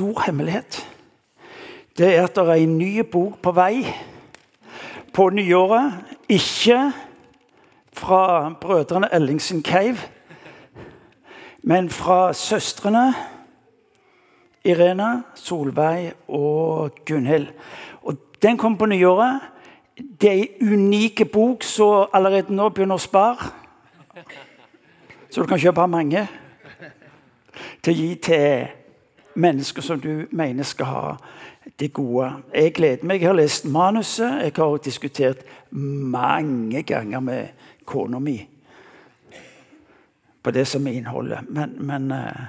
stor hemmelighet. Det er at det er en ny bok på vei på nyåret. Ikke fra brødrene Ellingsen Cave, men fra søstrene Irena, Solveig og Gunhild. Og Den kom på nyåret. Det er en unik bok, som allerede nå begynner å spare. Så du kan kjøpe mange til å gi til mennesker som du mener skal ha det gode. Jeg gleder meg. Jeg har lest manuset. Jeg har diskutert mange ganger med kona mi på det som er innholdet. Men, men uh,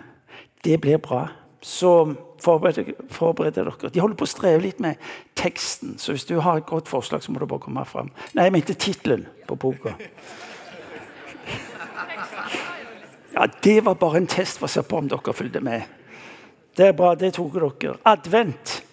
det blir bra. Så forbered dere. De holder på å streve litt med teksten, så hvis du har et godt forslag, så må du bare komme fram. Nei, jeg mente tittelen på boka. Ja, Det var bare en test for å se på om dere fulgte med. Det er bra, det tok dere. Advent.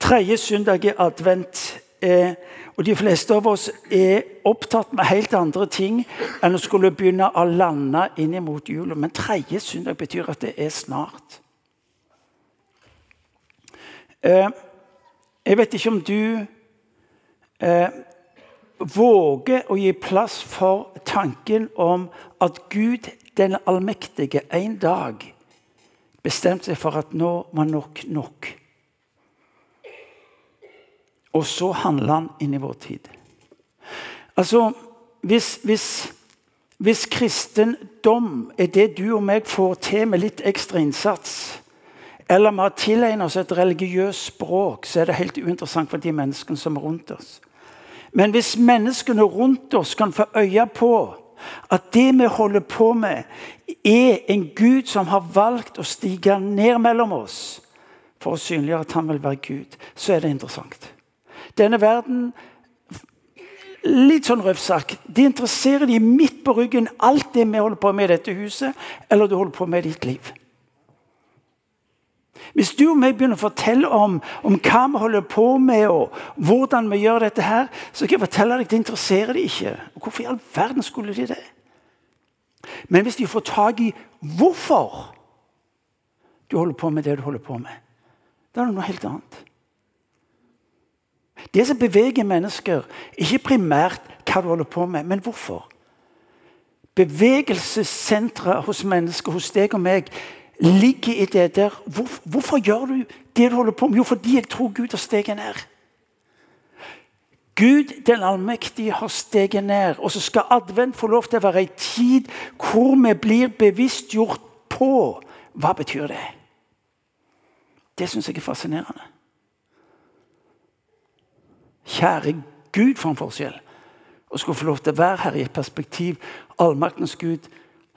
Tredje søndag i advent. Eh, og De fleste av oss er opptatt med helt andre ting enn å skulle begynne å lande inn mot jula. Men tredje søndag betyr at det er snart. Eh, jeg vet ikke om du eh, våger å gi plass for tanken om at Gud den allmektige en dag bestemte seg for at nå var nok nok. Og så handler han inn i vår tid. Altså, hvis, hvis, hvis kristendom er det du og meg får til med litt ekstra innsats, eller vi har tilegnet oss et religiøst språk, så er det helt uinteressant for de menneskene som er rundt oss. Men hvis menneskene rundt oss kan få øye på at det vi holder på med, er en Gud som har valgt å stige ned mellom oss for å synliggjøre at han vil være Gud, så er det interessant. Denne verden litt sånn røft sagt, De interesserer de midt på ryggen alt det vi holder på med i dette huset, eller du holder på med i ditt liv. Hvis du og meg begynner å fortelle om, om, hva vi holder på med, og hvordan vi gjør dette, her, så kan jeg fortelle deg det interesserer de ikke. Og Hvorfor i all verden skulle de det? Men hvis de får tak i hvorfor du holder på med det du holder på med, da er det noe helt annet. Det som beveger mennesker, ikke primært hva du holder på med, men hvorfor. Bevegelsessenteret hos mennesker, hos deg og meg, ligger i det der hvor, Hvorfor gjør du det du holder på med? Jo, fordi jeg tror Gud har steget ned. Gud den allmektige har steget ned. Og så skal advent få lov til å være ei tid hvor vi blir bevisstgjort på hva betyr det Det syns jeg er fascinerende. Kjære Gud, for en forskjell. Å skulle få lov til å være her i et perspektiv. Allmaktens Gud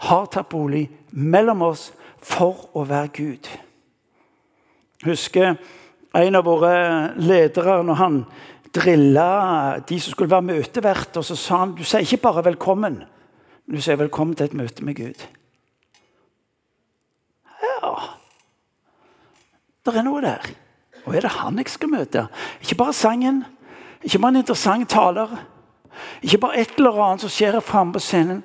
har tatt bolig mellom oss for å være Gud. Jeg husker en av våre ledere når han drilla de som skulle være møteverter, så sa han du sier ikke bare 'velkommen', men du sier 'velkommen til et møte med Gud'. Ja Det er noe der. Og er det han jeg skal møte? Ikke bare sangen, ikke bare en interessant taler. Ikke bare et eller annet som skjer framme på scenen.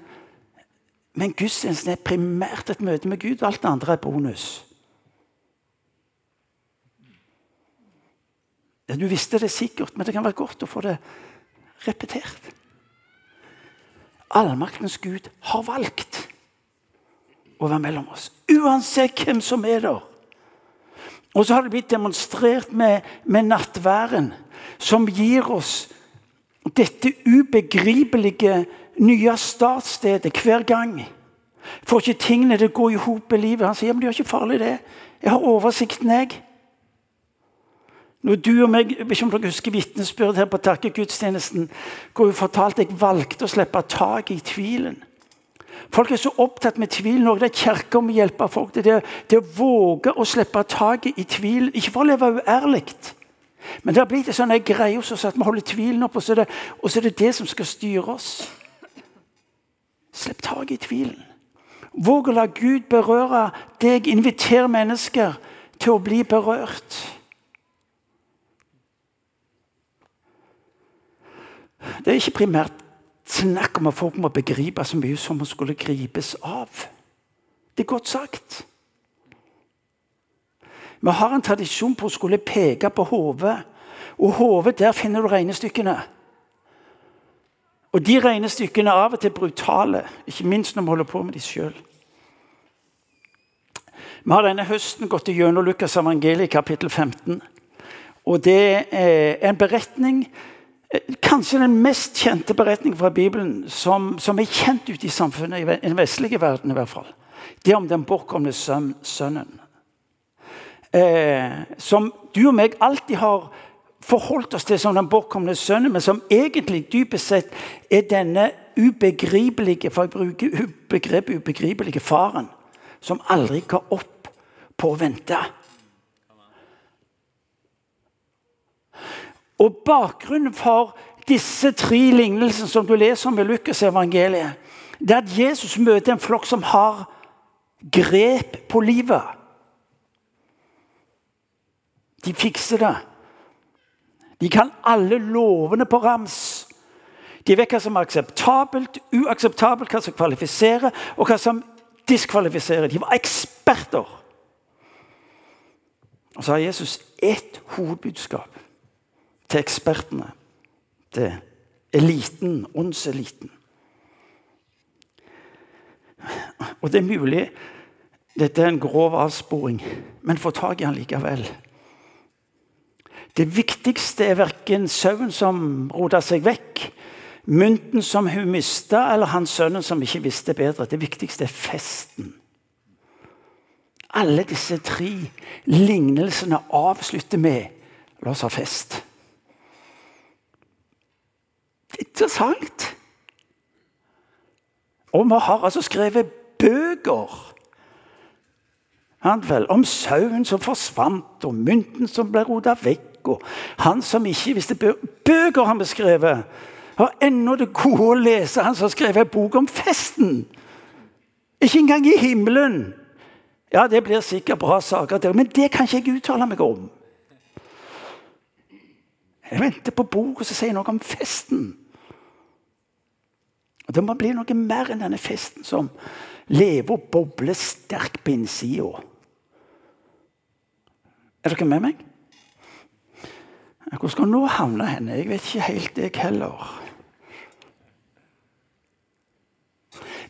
Men gudstjenesten er primært et møte med Gud. Alt det andre er bonus. Du visste det sikkert, men det kan være godt å få det repetert. Allmaktens Gud har valgt å være mellom oss. Uansett hvem som er der. Og så har det blitt demonstrert med, med nattværen, som gir oss dette ubegripelige nye startstedet hver gang. Får ikke tingene til å gå i hop i livet. Han sier men det er ikke farlig, det. Jeg har oversikten, jeg. Når du og meg, jeg ikke om dere husker vitnesbyrd her på takkegudstjenesten, hvor vi fortalte jeg valgte å slippe tak i tvilen. Folk er så opptatt med tvilen det er kirka må hjelpe folk det, det å våge å slippe taket i tvil. Ikke for å leve uærlig, men det har blitt en sånn greie hos oss at vi holder tvilen oppe, og og så er det det som skal styre oss. Slipp tak i tvilen. Våg å la Gud berøre deg. Inviter mennesker til å bli berørt. Det er ikke primært snakk om at folk må begripe så mye som man skulle gripes av. Det er godt sagt. Vi har en tradisjon på å skulle peke på hodet. Og hodet, der finner du regnestykkene. Og de regnestykkene er av og til brutale, ikke minst når vi holder på med de sjøl. Vi har denne høsten gått gjennom Lukas evangeliet kapittel 15. Og det er en beretning Kanskje den mest kjente beretningen fra Bibelen som, som er kjent ute i samfunnet, i den vestlige verden i hvert fall. Det er om den bortkomne sønnen. Eh, som du og meg alltid har forholdt oss til som den bortkomne sønnen, men som egentlig dypest sett er denne ubegripelige for jeg bruker begrepet ubegripelige faren, som aldri ga opp på å vente. Og Bakgrunnen for disse tre lignelsene som du leser om i Lukas evangeliet, det er at Jesus møter en flokk som har grep på livet. De fikser det. De kan alle lovene på rams. De vet hva som er akseptabelt, uakseptabelt, hva som kvalifiserer, og hva som diskvalifiserer. De var eksperter. Og så har Jesus ett hovedbudskap til ekspertene. Til eliten, åndseliten. Og det er mulig dette er en grov avsporing, men få tak i han likevel. Det viktigste er verken sauen som rota seg vekk, mynten som hun mista, eller hans sønnen som ikke visste bedre. Det viktigste er festen. Alle disse tre lignelsene avslutter med La oss ha fest. Interessant. Og vi har altså skrevet bøker om sauen som forsvant, og mynten som ble rota vekk, og han som ikke visste bøker. Bøker han beskrevet! Har ennå det gode å lese han som har skrevet en bok om festen. Ikke engang i himmelen. Ja, det blir sikkert bra saker, der, men det kan ikke jeg uttale meg om. Jeg venter på boka som sier noe om festen. Og Det må bli noe mer enn denne festen som lever og bobler sterkt på innsida. Er dere med meg? Hvor skal nå havne henne? Jeg vet ikke helt, jeg heller.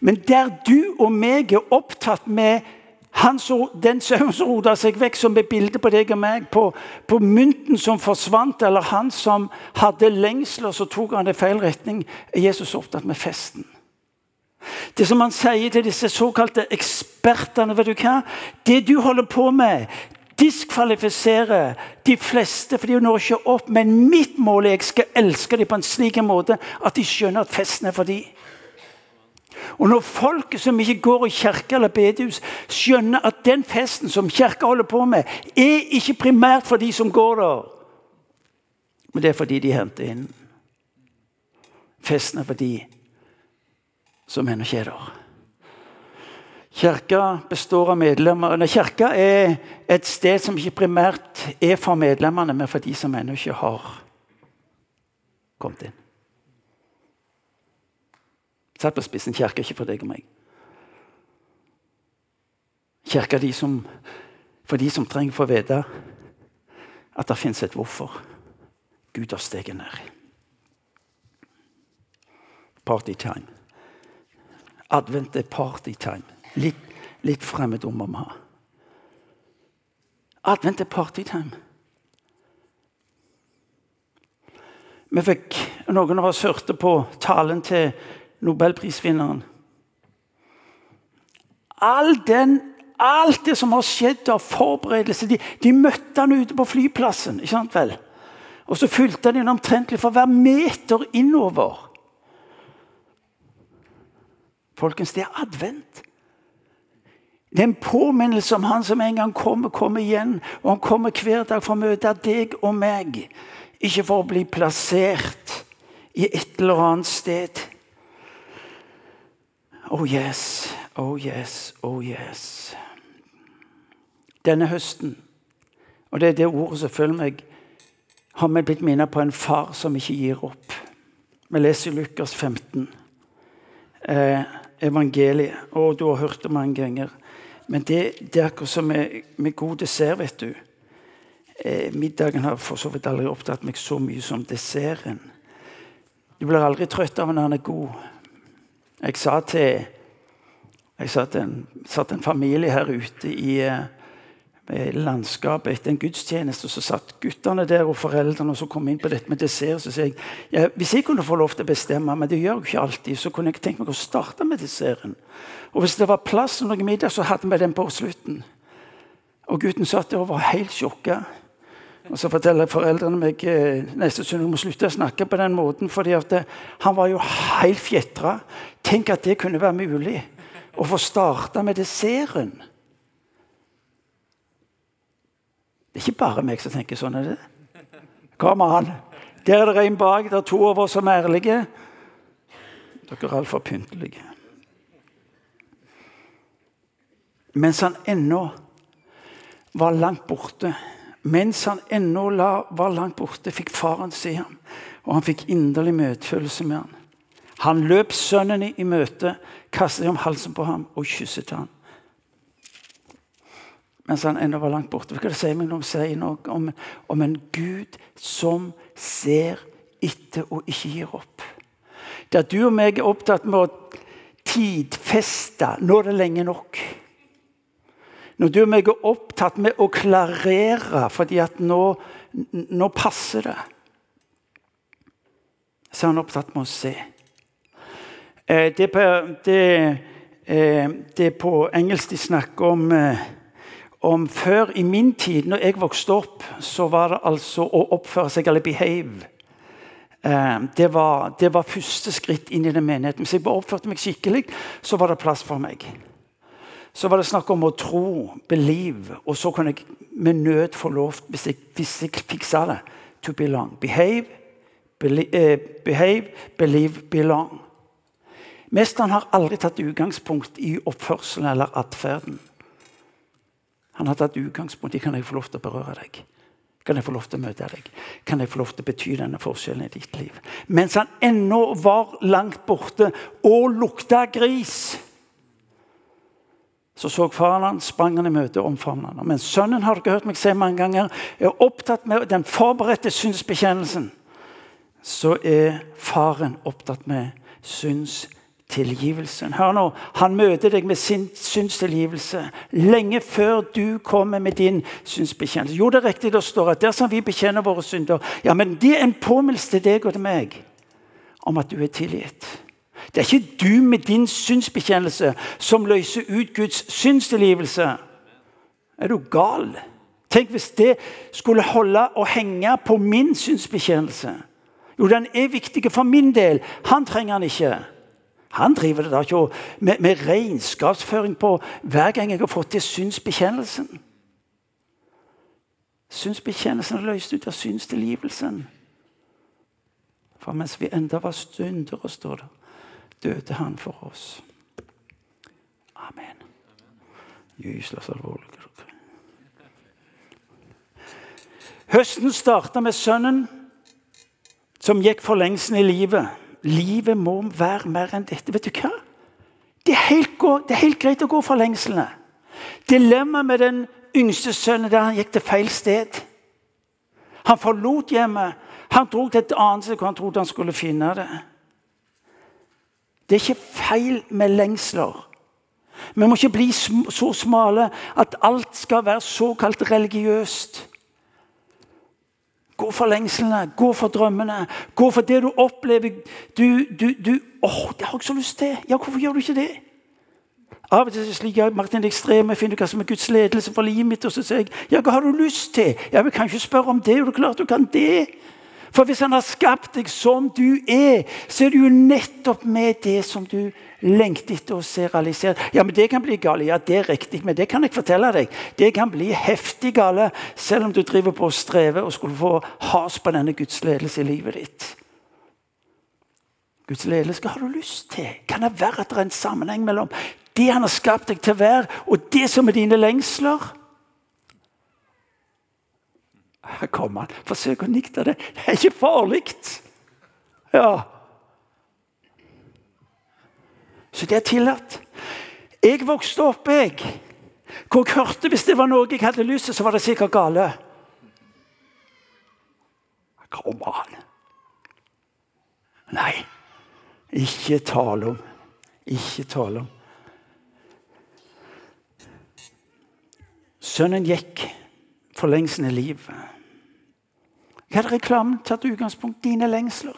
Men der du og meg er opptatt med hans, den sauen som rota seg vekk, som er bildet på deg og meg, på, på, mynten som forsvant, eller han som hadde lengsler, så tok han det feil retning, er Jesus opptatt med festen. Det som han sier til disse såkalte ekspertene vet du hva? Det du holder på med, diskvalifiserer de fleste, for de når ikke opp. Men mitt mål er at jeg skal elske dem på en slik måte at de skjønner at festen er for dem. Og når folk som ikke går i kirke eller bedehus, skjønner at den festen som kirka holder på med, er ikke primært for de som går der, men det er fordi de henter inn. Festen er for de som ennå ikke er der. Kirka. Kirka er et sted som ikke primært er for medlemmene, men for de som ennå ikke har kommet inn. Satt på spissen. Kirke ikke for deg og meg. Kirka de som, for de som trenger å få vite at det fins et hvorfor. Gud har steget ned. Partytime. Advent er partytime. Litt, litt fremmedord må vi. Advent er partytime. Vi fikk, Noen av oss hørte på talen til nobelprisvinneren. All den, alt det som har skjedd av forberedelse de, de, møtte han ute på flyplassen. ikke sant vel? Og så fulgte han inn omtrentlig for hver meter innover. Folkens, det er advent. Det er en påminnelse om han som en gang kommer, kommer igjen. Og han kommer hver dag for å møte deg og meg. Ikke for å bli plassert i et eller annet sted. Oh yes, oh yes, oh yes. Denne høsten, og det er det ordet som følger meg, har vi blitt minnet på en far som ikke gir opp. Vi leser Lukas 15, eh, evangeliet, og hørt det mange ganger. Men det, det er akkurat som med, med god dessert, vet du. Eh, middagen har for så vidt aldri opptatt meg så mye som desserten. Du blir aldri trøtt av når den er god. Jeg sa til jeg satt en, satt en familie her ute i eh, landskapet etter en gudstjeneste. Så satt guttene der og foreldrene og så kom inn på dette med dessert. Så sier jeg ja, hvis jeg kunne få lov til å bestemme, men det gjør jeg ikke alltid, så kunne jeg tenkt meg å starte med desserten. Og hvis det var plass til noe middag, så hadde vi den på slutten. Og gutten satt der og var helt sjokka. Og så forteller foreldrene meg eh, neste søndag må slutte å snakke på den måten. fordi det, eh, han var jo helt fjetra. Tenk at det kunne være mulig å få starte med desserten. Det er ikke bare meg som tenker sånn. er det? Kom an. Der er det en bak. Det er to av oss som er ærlige. Dere er altfor pyntelige. Mens han ennå var langt borte, mens han ennå var langt borte, fikk faren se ham, og han fikk inderlig medfølelse med ham. Han løp sønnen i møte, kastet om halsen på ham og kysset ham mens han ennå var langt borte. Hva det sier meg noe, om, om, en Gud som ser etter og ikke gir opp. At du og meg er opptatt med å tidfeste Nå er det lenge nok. Når du og meg er opptatt med å klarere fordi at nå, nå passer det, så er han opptatt med å se. Eh, det, det, eh, det er på engelsk de snakker om eh, om før i min tid, når jeg vokste opp, så var det altså å oppføre seg, eller behave. Eh, det var, det var første skritt inn i den menigheten. Hvis jeg bare oppførte meg skikkelig, så var det plass for meg. Så var det snakk om å tro, believe, og så kunne jeg med nød få lov, hvis jeg, hvis jeg fiksa det, to belong. Behave, believe, eh, behave, believe, belong. Mesteren har aldri tatt utgangspunkt i oppførselen eller atferden. Han har tatt utgangspunkt i kan jeg få lov til å berøre deg. Kan jeg få lov til å møte deg? Kan jeg få lov til å bety denne forskjellen i ditt liv? Mens han ennå var langt borte og lukta gris, så så faren han, sprang han i møte og omfavnet han. Men sønnen har dere hørt meg si mange ganger, er opptatt med den forberedte synsbekjennelsen. Så er faren opptatt med synsbekjennelsen tilgivelsen. Hør nå, Han møter deg med sin synstilgivelse lenge før du kommer med din synsbekjennelse. Jo, det er riktig det står at dersom vi bekjenner våre synder ja, men Det er en påminnelse til deg og til meg om at du er tilgitt. Det er ikke du med din synsbekjennelse som løser ut Guds synstilgivelse. Er du gal? Tenk hvis det skulle holde og henge på min synsbekjennelse. Jo, den er viktig for min del. Han trenger den ikke. Han driver det da ikke med, med regnskapsføring på hver gang jeg har fått til synsbekjennelsen. Synsbekjennelsen er løst ut av synstilgivelsen. For mens vi enda var syndere, står det, døde han for oss. Amen. Gyselig alvorlig. Høsten starta med sønnen som gikk for lengsten i livet. Livet må være mer enn dette. Vet du hva? Det er helt, det er helt greit å gå for lengslene. Dilemmaet med den yngste sønnen der han gikk til feil sted. Han forlot hjemmet. Han dro til et annet sted hvor han trodde han skulle finne det. Det er ikke feil med lengsler. Vi må ikke bli så smale at alt skal være såkalt religiøst. Gå for lengslene, gå for drømmene, gå for det du opplever. Du, du, du åh, det har jeg så lyst til. Ja, Hvorfor gjør du ikke det? Av og til slik jeg Martin det ekstreme, finner du hva som er Guds ledelse for livet mitt. Og så sier jeg ja, hva har du lyst til? Ja, Vi kan ikke spørre om det. Og det er klart du kan det. For hvis han har skapt deg som du er, så er det jo nettopp med det som du lengter etter å se realisert. Ja, men Det kan bli gale. Ja, det er riktig, men det kan jeg fortelle deg. Det kan bli heftig gale, selv om du driver på å streve og skulle få has på denne Guds ledelse i livet ditt. Guds ledelse, har du lyst til? Kan det være at det er en sammenheng mellom det han har skapt deg til å være, og det som er dine lengsler? Her kommer han. Forsøk å nikte det. Det er ikke farlig. Ja. Så det er tillatt. Jeg vokste opp jeg, Hvor jeg hørte Hvis det var noe jeg hadde lyst til, så var det sikkert gale. Kom an. Nei, ikke tale om. Ikke tale om. Sønnen gikk for lengselen i livet. Hva hadde reklamen tatt utgangspunkt dine lengsler?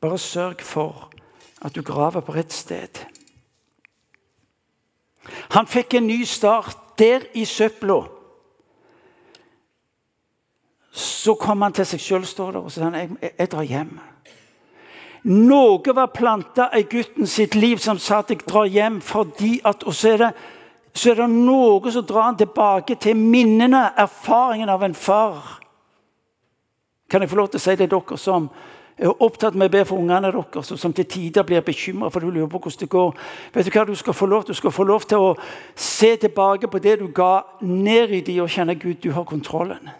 Bare sørg for at du graver på rett sted. Han fikk en ny start der i søpla. Så kom han til seg sjøl, står det, og så sa han, jeg, jeg drar hjem. Noe var planta i gutten sitt liv som sa at jeg drar hjem fordi at Og så er det, så er det noe som drar han tilbake til minnene, erfaringen av en far. Kan jeg få lov til å si det dere som er opptatt med å be for ungene deres, og som til tider blir bekymra for du lurer på hvordan det går. Vet Du hva du skal få lov til? Du skal få lov til å se tilbake på det du ga ned i de, og kjenne Gud, du har kontrollen.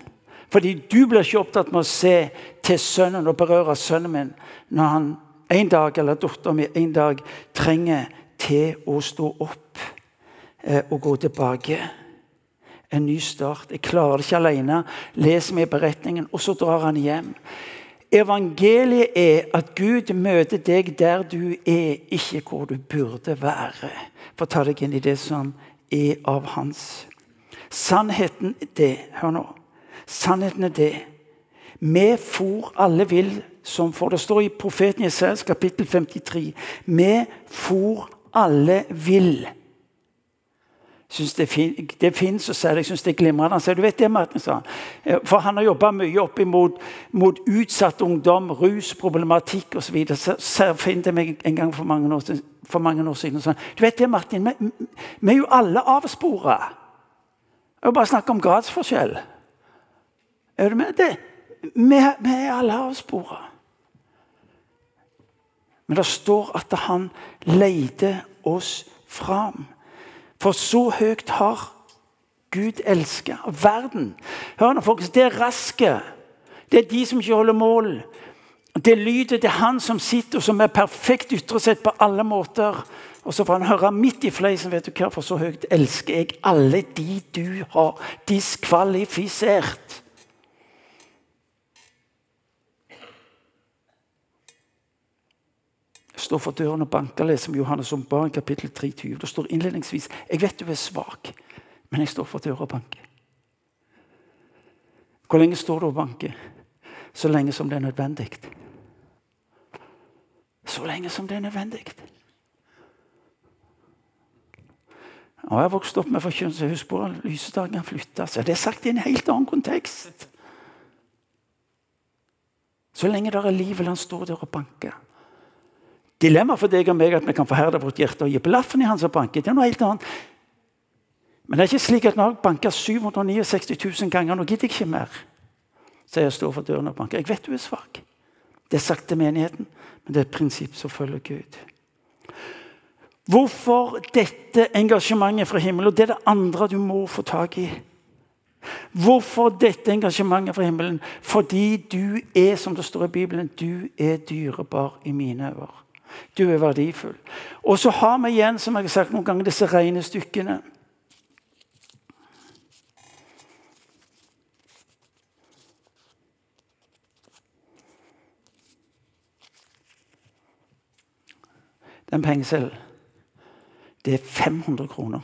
Fordi du blir ikke opptatt med å se til sønnen og berøre sønnen min når han en dag, eller dattera min en dag trenger til å stå opp eh, og gå tilbake. En ny start. Jeg klarer det ikke alene. Les meg beretningen, og så drar han hjem. Evangeliet er at Gud møter deg der du er, ikke hvor du burde være. For ta deg inn i det som er av hans. Sannheten er det Hør nå. Sannheten er det. Vi for alle vil som for. Det står i profeten Jesajas kapittel 53. Vi for alle vil. Synes det, fin, det fins, og jeg syns det er glimrende. Han sier du vet det, Martin, sa han. For han har jobba mye opp imot mot utsatt ungdom, rusproblematikk osv. Så, så finner det meg en gang for mange år, for mange år siden. sa, du vet det, Martin, vi, vi er jo alle avspora. Jeg vil bare snakke om gradsforskjell. Er du med? Det? Vi, vi er alle avspora. Men det står at han leide oss fram. For så høyt har Gud elska verden. Hør nå, folkens. Det er raske. Det er de som ikke holder mål. Det lyder til han som sitter, og som er perfekt ytre sett på alle måter. Og så får han høre midt i fleisen vet du hva, for så høyt elsker jeg alle de du har diskvalifisert. Står for døren og banker, leser vi Johannes om barn, kapittel 23. Det står innledningsvis jeg vet du er svak, men jeg står for døren og banker. Hvor lenge står du og banker? Så lenge som det er nødvendig. Så lenge som det er nødvendig. Og jeg har vokst opp med forkynnelse. Husk på lysedagen flytta flyttes. Det er sagt i en helt annen kontekst. Så lenge det er liv, vil han stå der og banke. Dilemmaet for deg og meg at vi kan forherde vårt hjerte og gi blaffen i han som banker. Det er noe helt annet. Men det er ikke slik at når jeg banker 769 000 ganger, nå gidder jeg ikke mer. Så jeg står for døren og banker. Jeg vet du er svak. Det er sagt til menigheten, men det er et prinsipp som følger Gud. Hvorfor dette engasjementet fra himmelen? Og det er det andre du må få tak i. Hvorfor dette engasjementet fra himmelen? Fordi du er, som det står i Bibelen, du er dyrebar i mine øyne. Du er verdifull. Og så har vi igjen som jeg har sagt noen ganger, disse regnestykkene. Den pengeseddelen, det er 500 kroner.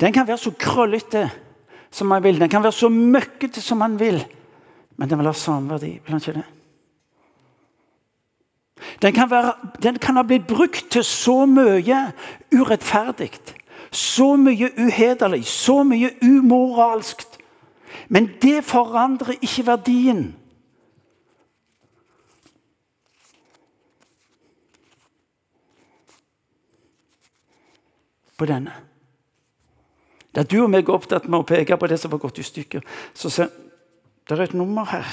Den kan være så krøllete som man vil. Den kan være så møkkete som man vil. Men den vil ha samme verdi. vil han ikke det? Den kan, være, den kan, ha blitt brukt til så mye urettferdig. Så mye uhederlig, så mye umoralsk. Men det forandrer ikke verdien. På denne. Da du og meg er opptatt med å peke på det som var gått i stykker, så se, det er et nummer her.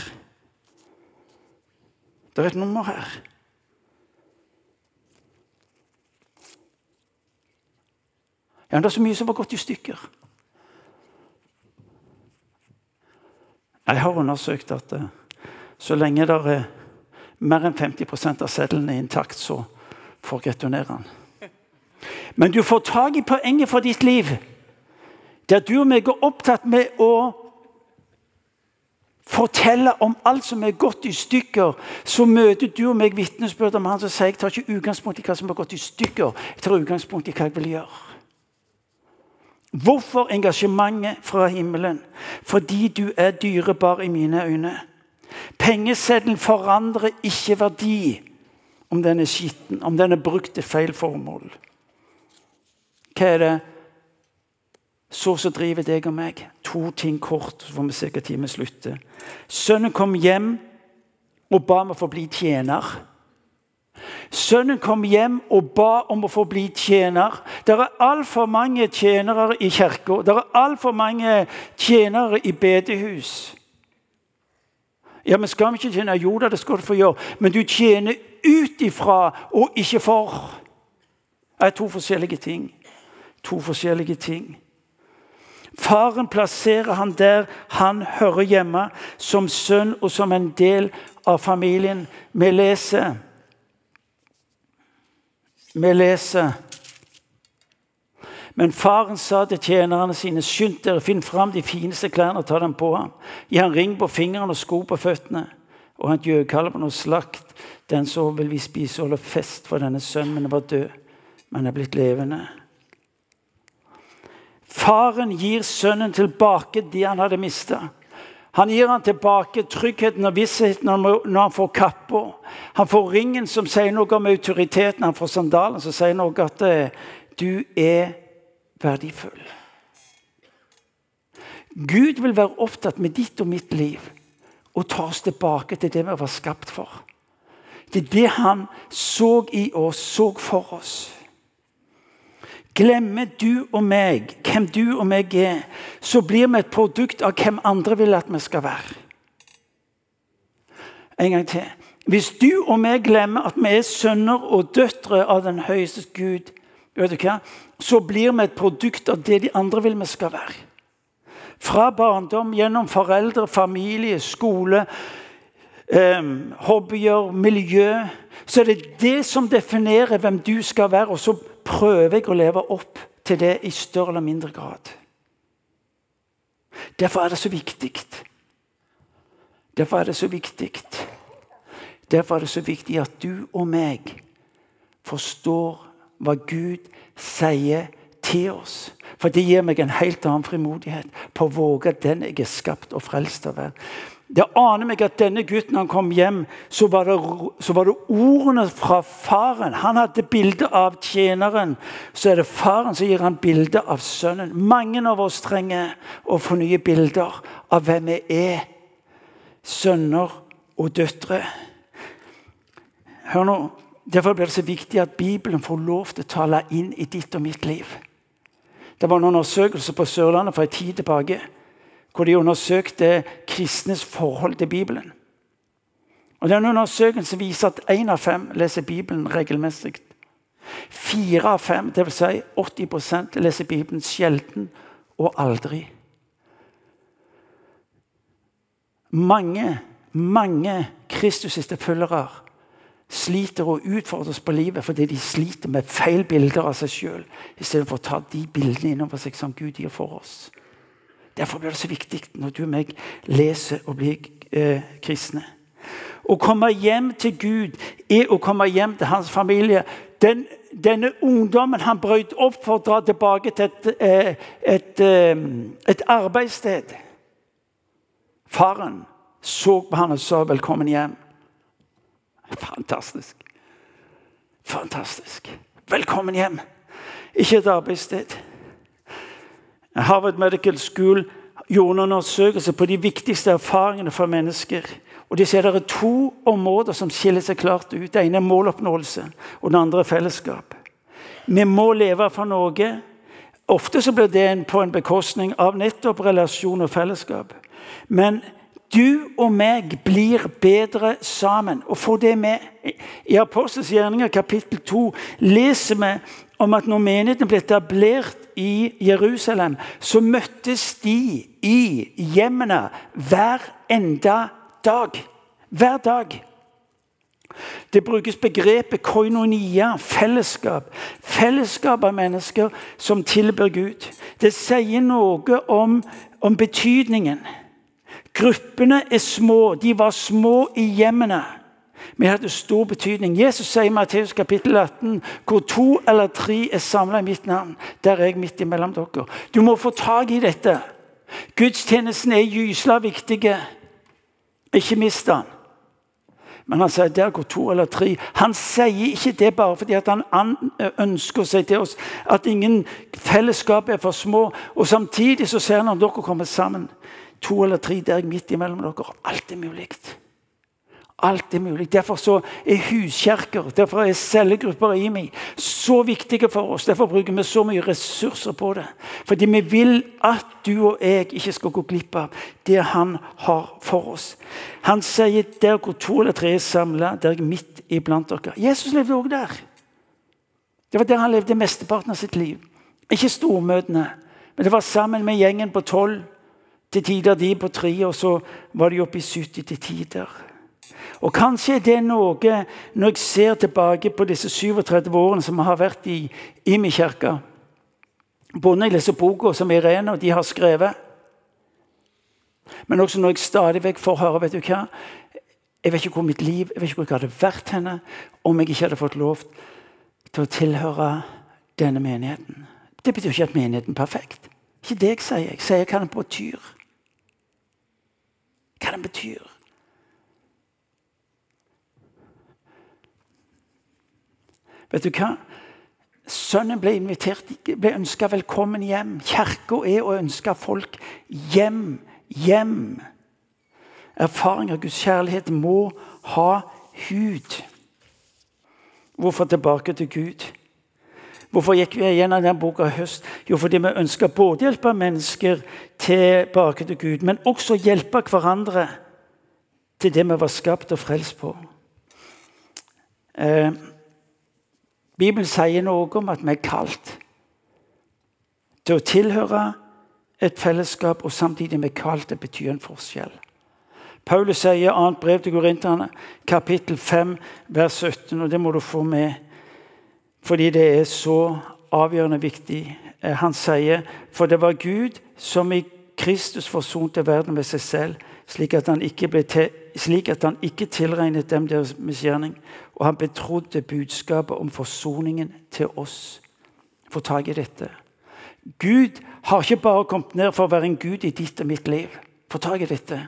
Det er et nummer her. Ja, det er så mye som har gått i stykker. Jeg har undersøkt at uh, så lenge det er mer enn 50% av seddelen er intakt, så får jeg returnere den. Men du får tak i poenget for ditt liv. Der du og meg er opptatt med å fortelle om alt som er gått i stykker, så møter du og meg vitnesbyrd om han som sier jeg tar ikke utgangspunkt i hva som har gått i stykker, jeg tar utgangspunkt i hva jeg vil gjøre. Hvorfor engasjementet fra himmelen? Fordi du er dyrebar i mine øyne. Pengeseddelen forandrer ikke verdi om den er skitten, om den er brukt til feil formål. Hva er det så som driver deg og meg? To ting kort, så får vi se hva time slutter. Sønnen kom hjem og ba å få bli tjener. Sønnen kom hjem og ba om å få bli tjener. Det er altfor mange tjenere i kirka. Det er altfor mange tjenere i bedehus. Ja, men skal vi ikke tjene? Jo da, det skal du få gjøre. Men du tjener ut ifra og ikke for. Det er to forskjellige ting. To forskjellige ting. Faren plasserer han der han hører hjemme, som sønn og som en del av familien. Vi leser Vi leser men faren sa til tjenerne sine, skynd dere, finn fram de fineste klærne og ta dem på ham. Gi ham ring på fingeren og sko på føttene. Og han gjøkalven og slakt. Den så vil vi spise og holde fest for denne sønnen, var død, men er blitt levende. Faren gir sønnen tilbake det han hadde mista. Han gir han tilbake tryggheten og vissheten når han får kappa. Han får ringen som sier noe om autoriteten. Han får sandalen som sier noe at eh, du er verdifull. Gud vil være opptatt med ditt og mitt liv og ta oss tilbake til det vi var skapt for. Er det han så i oss, så for oss. Glemmer du og meg hvem du og meg er, så blir vi et produkt av hvem andre vil at vi skal være. En gang til. Hvis du og meg glemmer at vi er sønner og døtre av den høyeste Gud, vet du hva? så blir vi et produkt av det de andre vil vi skal være. Fra barndom, gjennom foreldre, familie, skole, hobbyer, miljø. Så er det det som definerer hvem du skal være. Og så prøver jeg å leve opp til det i større eller mindre grad. Derfor er det så viktig. Derfor er det så viktig. Derfor er det så viktig at du og meg forstår hva Gud sier til oss. For det gir meg en helt annen frimodighet på å våge den jeg er skapt og frelst av. Det aner meg at denne gutten han kom hjem, så var, det, så var det ordene fra faren. Han hadde bilde av tjeneren. Så er det faren som gir han bilde av sønnen. Mange av oss trenger å få nye bilder av hvem vi er. Sønner og døtre. Hør nå. Derfor blir det så viktig at Bibelen får lov til å tale inn i ditt og mitt liv. Det var noen undersøkelser på Sørlandet for en tid tilbake hvor de undersøkte kristnes forhold til Bibelen. Og Den undersøkelsen viser at én av fem leser Bibelen regelmessig. Fire av fem, dvs. Si 80% leser Bibelen sjelden og aldri. Mange, mange Kristus-følgere sliter og utfordres på livet fordi de sliter med feil bilder av seg sjøl, istedenfor å ta de bildene innover seg som Gud gir for oss. Derfor blir det så viktig når du og meg leser og blir eh, kristne. Å komme hjem til Gud er å komme hjem til hans familie. Den, denne ungdommen han brøt opp for å dra tilbake til et, eh, et, et, eh, et arbeidssted. Faren så på han og sa 'velkommen hjem'. Fantastisk. Fantastisk. Velkommen hjem. Ikke et arbeidssted. Harvard Medical School gjorde en undersøkelse på de viktigste erfaringene for mennesker. Og de ser Det er to områder som skiller seg klart ut. Det ene er måloppnåelse, og det andre er fellesskap. Vi må leve for noe. Ofte så blir det på en bekostning av nettopp relasjon og fellesskap. Men du og meg blir bedre sammen. Og få det med. I Apostels gjerninger kapittel 2 leser vi om at når menigheten ble etablert i Jerusalem, så møttes de i hjemmene hver enda dag. Hver dag. Det brukes begrepet koinonia, fellesskap. Fellesskap av mennesker som tilber Gud. Det sier noe om, om betydningen. Gruppene er små. De var små i hjemmene. Det hadde stor betydning. Jesus sier i Matteus kapittel 18 hvor to eller tre er samla i mitt navn, der er jeg midt imellom dere. Du må få tak i dette. Gudstjenesten er gysla viktig. Ikke mist den. Men han sier der går to eller tre. Han sier ikke det bare fordi han ønsker seg til oss at ingen fellesskap er for små. Og Samtidig så sier han om dere kommer sammen, to eller tre der jeg midt imellom dere. Alt er mulig. Alt er mulig. Derfor er huskjerker, derfor er cellegrupper i meg så viktige for oss. Derfor bruker vi så mye ressurser på det. Fordi vi vil at du og jeg ikke skal gå glipp av det han har for oss. Han sier der hvor to eller tre er samla, der er midt iblant dere. Jesus levde òg der. Det var der han levde mesteparten av sitt liv. Ikke stormøtene, men det var sammen med gjengen på tolv. Til tider de på tre, og så var de oppe i 70 til tider. Og Kanskje er det noe når jeg ser tilbake på disse 37 årene som har vært i, Imi kirke. Både når jeg leser boka som Irene og de har skrevet, men også når jeg stadig vekk får høre vet du hva, Jeg vet ikke hvor mitt liv jeg vet ikke hvor jeg hadde vært henne om jeg ikke hadde fått lov til å tilhøre denne menigheten. Det betyr ikke at menigheten er perfekt. Ikke det jeg sier. Jeg sier hva den betyr. Hva den betyr. Vet du hva? Sønnen ble invitert, ble ønska velkommen hjem. Kirka er å ønske folk hjem. Hjem. Erfaring av Guds kjærlighet må ha hud. Hvorfor tilbake til Gud? Hvorfor gikk vi gjennom den boka i høst? Jo, fordi vi ønsker både å hjelpe mennesker tilbake til Gud, men også hjelpe hverandre til det vi var skapt og frelst på. Eh, Bibelen sier noe om at vi er kalt til å tilhøre et fellesskap, og samtidig vi kalt til å bety en forskjell. Paulus sier i annet brev til korinterne, kapittel 5, vers 17, og det må du få med fordi det er så avgjørende viktig. Eh, han sier, for det var Gud som i Kristus forsonte verden med seg selv, slik at han ikke, ble til, slik at han ikke tilregnet dem deres misgjerning. Og han betrodde budskapet om forsoningen til oss. Få tak i dette. Gud har ikke bare kommet ned for å være en gud i ditt og mitt liv. Få tak i dette.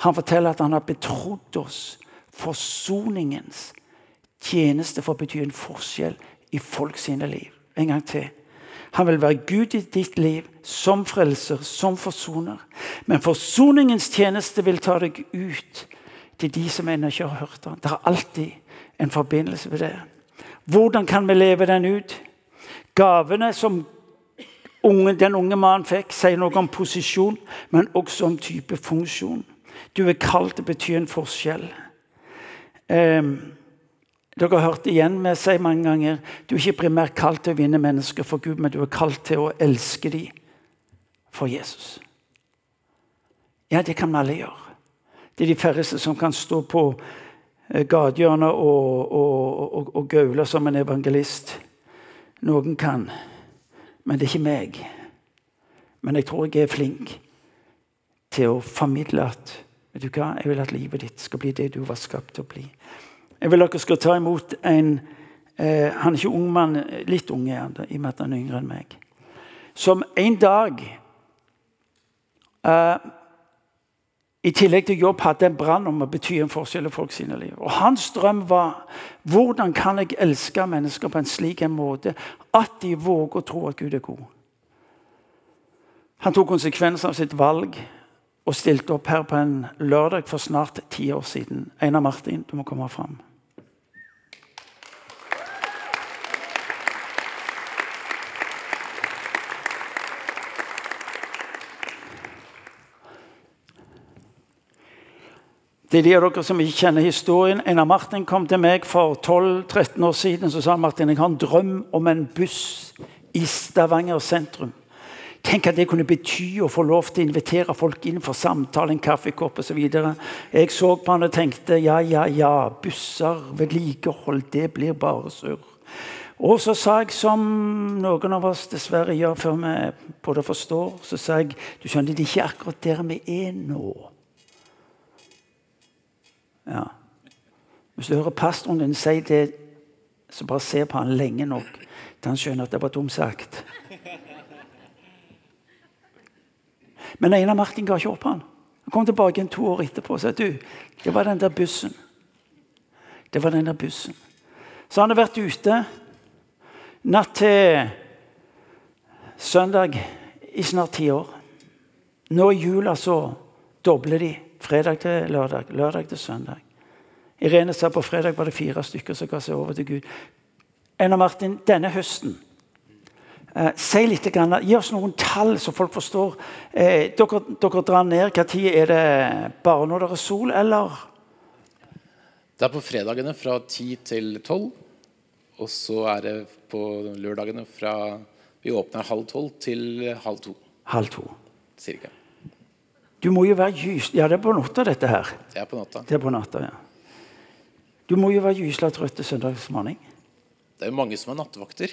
Han forteller at han har betrodd oss forsoningens tjeneste for å bety en forskjell i folk sine liv. En gang til. Han vil være Gud i ditt liv som frelser, som forsoner. Men forsoningens tjeneste vil ta deg ut til de som ennå ikke har hørt ham. Det er alltid en forbindelse med det. Hvordan kan vi leve den ut? Gavene som unge, den unge mannen fikk, sier noe om posisjon, men også om type funksjon. Du er kalt til å bety en forskjell. Um, dere har hørt igjen med si mange ganger du er ikke primært kalt til å vinne mennesker for Gud, men du er kalt til å elske dem for Jesus. Ja, det kan alle gjøre. Det er de færreste som kan stå på eh, gatehjørnet og, og, og, og gaule som en evangelist. Noen kan, men det er ikke meg. Men jeg tror jeg er flink til å formidle at vet du hva, jeg vil at livet ditt skal bli det du var skapt til å bli. Jeg vil dere skal ta imot en eh, Han er ikke ung mann, litt ung er han, i og med at han er yngre enn meg. Som en dag eh, i tillegg til jobb hadde en brann om å bety en forskjell i folk sine liv. Og Hans drøm var hvordan kan jeg elske mennesker på en slik en måte at de våger å tro at Gud er god. Han tok konsekvenser av sitt valg og stilte opp her på en lørdag for snart ti år siden. Einar Martin, du må komme fram. Det er de av dere som ikke kjenner historien. Einar Martin kom til meg for 12-13 år siden så sa Martin, jeg har en drøm om en buss i Stavanger sentrum. Tenk at det kunne bety å få lov til å invitere folk inn for samtale, en kaffekopp osv. Jeg så på han og tenkte ja, ja, ja, busser, vedlikehold, det blir bare surr. Og så sa jeg, som noen av oss dessverre gjør før vi både forstår, så sa jeg du skjønner, det er ikke akkurat der vi er nå. Ja. Hvis du hører pastoren din si det, så bare se på han lenge nok til han skjønner at det var dumt sagt. Men Einar Martin ga ikke opp. Han Han kom tilbake igjen to år etterpå og sa du, det var den der bussen. Det var den der bussen. Så han har vært ute natt til søndag i snart ti år. Nå i jula så dobler de fredag til lørdag, lørdag til søndag. Irene sa på fredag var det fire stykker som ga seg over til Gud. Einar Martin, denne høsten eh, Si litt, grann, Gi oss noen tall, så folk forstår. Eh, dere, dere, drar ned. Når er det bare når det er sol, eller? Det er på fredagene fra 10 til 12. Og så er det på lørdagene fra vi åpner halv tolv til halv to. Halv to. Cirka. Du må jo være gys... Ja, det er på natta, dette her. Det er på natta. Det er på natta, ja. Du må jo være gysla trøtt til søndagsmorgen. Det er jo mange som er nattevakter.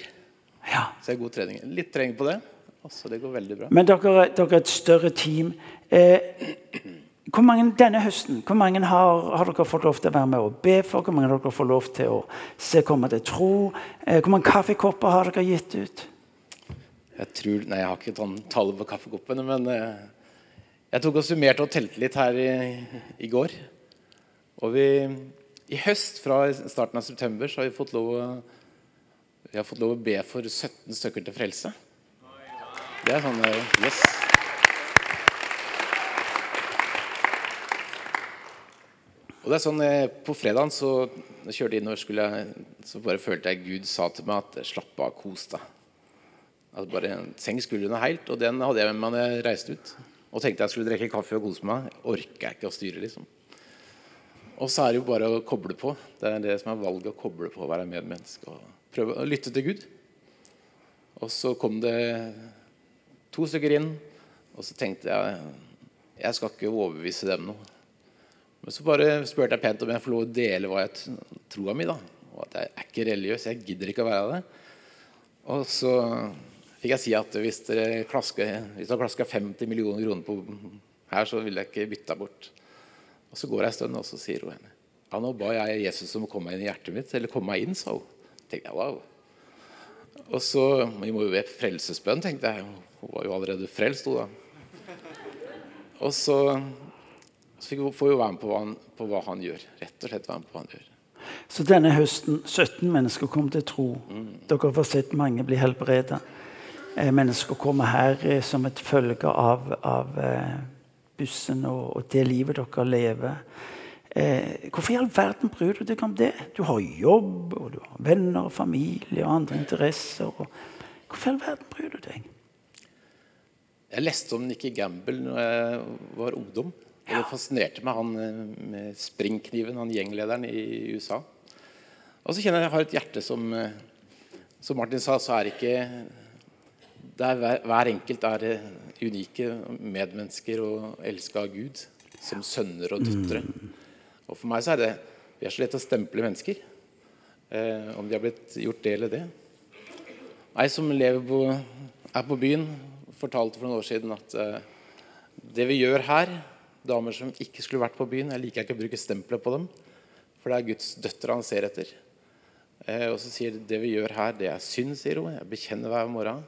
Ja. Så det er god trening. Litt trening på det. Så det går veldig bra. Men dere, dere er et større team. Eh, hvor mange denne høsten hvor mange har, har, dere fått lov til å være med og be for? Hvor mange har dere fått lov til å se komme til tro? Eh, hvor mange kaffekopper har dere gitt ut? Jeg tror, nei, jeg har ikke sånn tallet på kaffekoppene, men eh, jeg tok og summerte og telte litt her i, i går. Og vi, i høst, fra starten av september, så har vi fått lov å fått lov å be for 17 stykker til frelse. Det er sånn eh, Yes. Og det er sånn, eh, På fredagen så jeg kjørte inn og skulle, så bare følte jeg Gud sa til meg at slapp av, kos deg. Altså bare Senk skuldrene helt. Og den hadde jeg med meg da jeg reiste ut. Og tenkte jeg skulle drikke kaffe og kose meg. Orker jeg ikke å styre, liksom. Og så er det jo bare å koble på. Det er det som er valget, å koble på å være medmenneske. og prøve å lytte til Gud. Og så kom det to stykker inn, og så tenkte jeg jeg skal ikke overbevise dem noe. Men så bare spurte jeg pent om jeg får lov å dele hva jeg troa mi. da. Og at jeg er ikke religiøs. Jeg gidder ikke å være det. Og så fikk jeg si at hvis dere klasker 50 millioner kroner på her, så ville jeg ikke bytte bort. Og så går jeg en stund, og så sier hun henne ja, nå ba jeg Jesus om å komme inn i hjertet mitt. Eller komme meg inn, sa hun tenkte jeg wow. Og så Vi må jo be frelsesbønn, tenkte jeg. Hun var jo allerede frelst, hun da. Og så, så får hun være med på hva, han, på hva, han, gjør. Rett og slett være med på hva han gjør. Så denne høsten 17 mennesker kom til tro. Mm. Dere har sett mange bli helbredet. Eh, mennesker kommer her eh, som et følge av, av eh, bussen og, og, det livet dere lever. Eh, hvorfor i all verden bryr du deg om det? Du har jobb, og du har venner og familie og andre interesser. Og hvorfor i all verden bryr du deg? Jeg leste om Nikki Gamble når jeg var ungdom. Og det fascinerte meg, han med springkniven, han gjenglederen i USA. Og så kjenner jeg at jeg har et hjerte som Som Martin sa, så er ikke er hver, hver, enkelt er unike medmennesker og elska av Gud som sønner og døtre. Og for meg så er det Vi er så lett å stemple mennesker. Eh, om de har blitt gjort det eller det. Jeg som lever på, er på byen, fortalte for noen år siden at eh, det vi gjør her Damer som ikke skulle vært på byen, jeg liker ikke å bruke stempelet på dem. For det er Guds døtre han ser etter. Eh, og så sier de det vi gjør her, det er synd, sier hun. Jeg bekjenner hver morgen.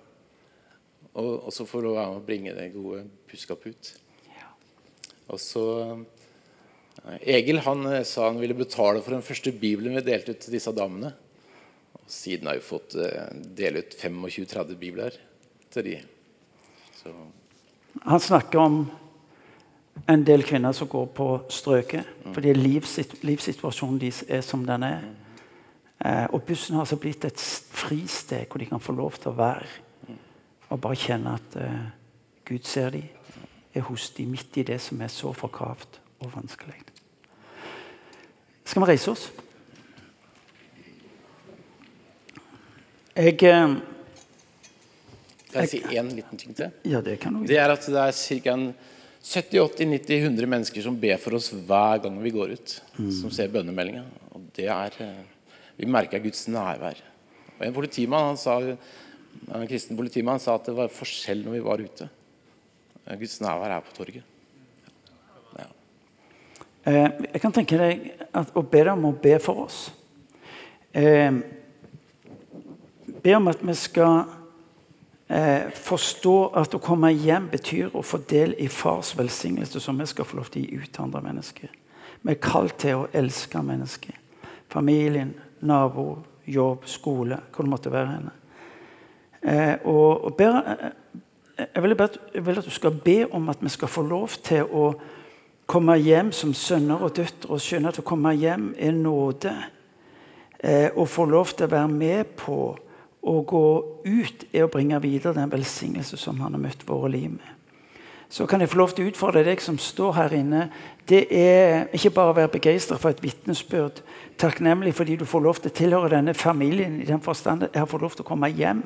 Og, også være med å bringe det gode budskapet ut. Og så Egil han eh, sa han ville betale for den første bibelen vi delte ut til disse damene. Og siden har vi fått uh, dele ut 25-30 bibler til de. Så. Han snakker om en del kvinner som går på strøket mm. fordi livssituasjonen deres er som den er. Mm. Eh, og bussen har altså blitt et fristed hvor de kan få lov til å være. Og bare kjenne at eh, Gud ser dem, er hos dem midt i det som er så forkravt og vanskelig. Skal vi reise oss? Jeg, eh, Kan jeg si én liten ting til? Ja, det kan du Det er at det er ca. 70-80-90-100 mennesker som ber for oss hver gang vi går ut. Som ser bønnemeldinga. Og det er eh, Vi merker Guds nærvær. Og En politimann, han sa, en kristen politimann sa at det var forskjell når vi var ute. Guds nærvær er på torget. Ja. Eh, jeg kan tenke deg at, å be deg om å be for oss. Eh, be om at vi skal eh, forstå at å komme hjem betyr å få del i fars velsignelse, som vi skal få lov til å gi ut til andre mennesker. Vi er kalt til å elske mennesker. Familien, nabo, jobb, skole, hvor det måtte være. henne. Eh, og, og ber, eh, jeg, vil bare, jeg vil at du skal be om at vi skal få lov til å komme hjem som sønner og døtre og skjønne at å komme hjem er nåde. Eh, og få lov til å være med på å gå ut er å bringe videre den velsignelse som han har møtt våre liv med. Så kan jeg få lov til å utfordre deg som står her inne. Det er ikke bare å være begeistra for et vitnesbyrd, takknemlig fordi du får lov til å tilhøre denne familien i den forstand jeg har fått lov til å komme hjem.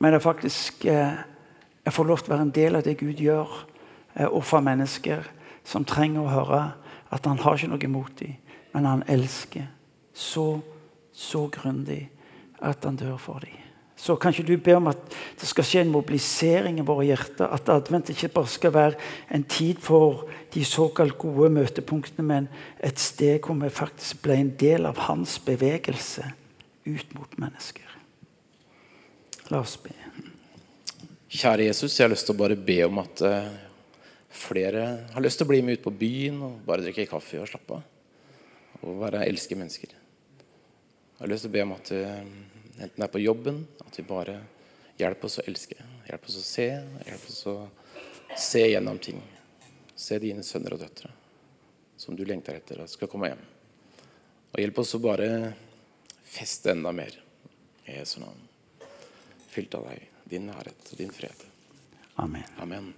Men det er faktisk eh, jeg får lov til å være en del av det Gud gjør eh, overfor mennesker som trenger å høre at han har ikke noe imot dem, men han elsker så, så grundig at han dør for dem. Så kan ikke du be om at det skal skje en mobilisering i våre hjerter? At advent ikke bare skal være en tid for de såkalt gode møtepunktene, men et sted hvor vi faktisk ble en del av hans bevegelse ut mot mennesker. La oss be. Kjære Jesus, jeg har lyst til å bare be om at eh, flere har lyst til å bli med ut på byen og bare drikke kaffe og slappe av. Og være elske mennesker. Jeg har lyst til å be om at eh, enten det er på jobben, at vi bare hjelper oss å elske. Hjelper oss å se. Hjelper oss å se gjennom ting. Se dine sønner og døtre som du lengter etter at skal komme hjem. Og hjelp oss å bare feste enda mer i Jesu navn. Fylt av deg, din nærhet og din fred. Amen. Amen.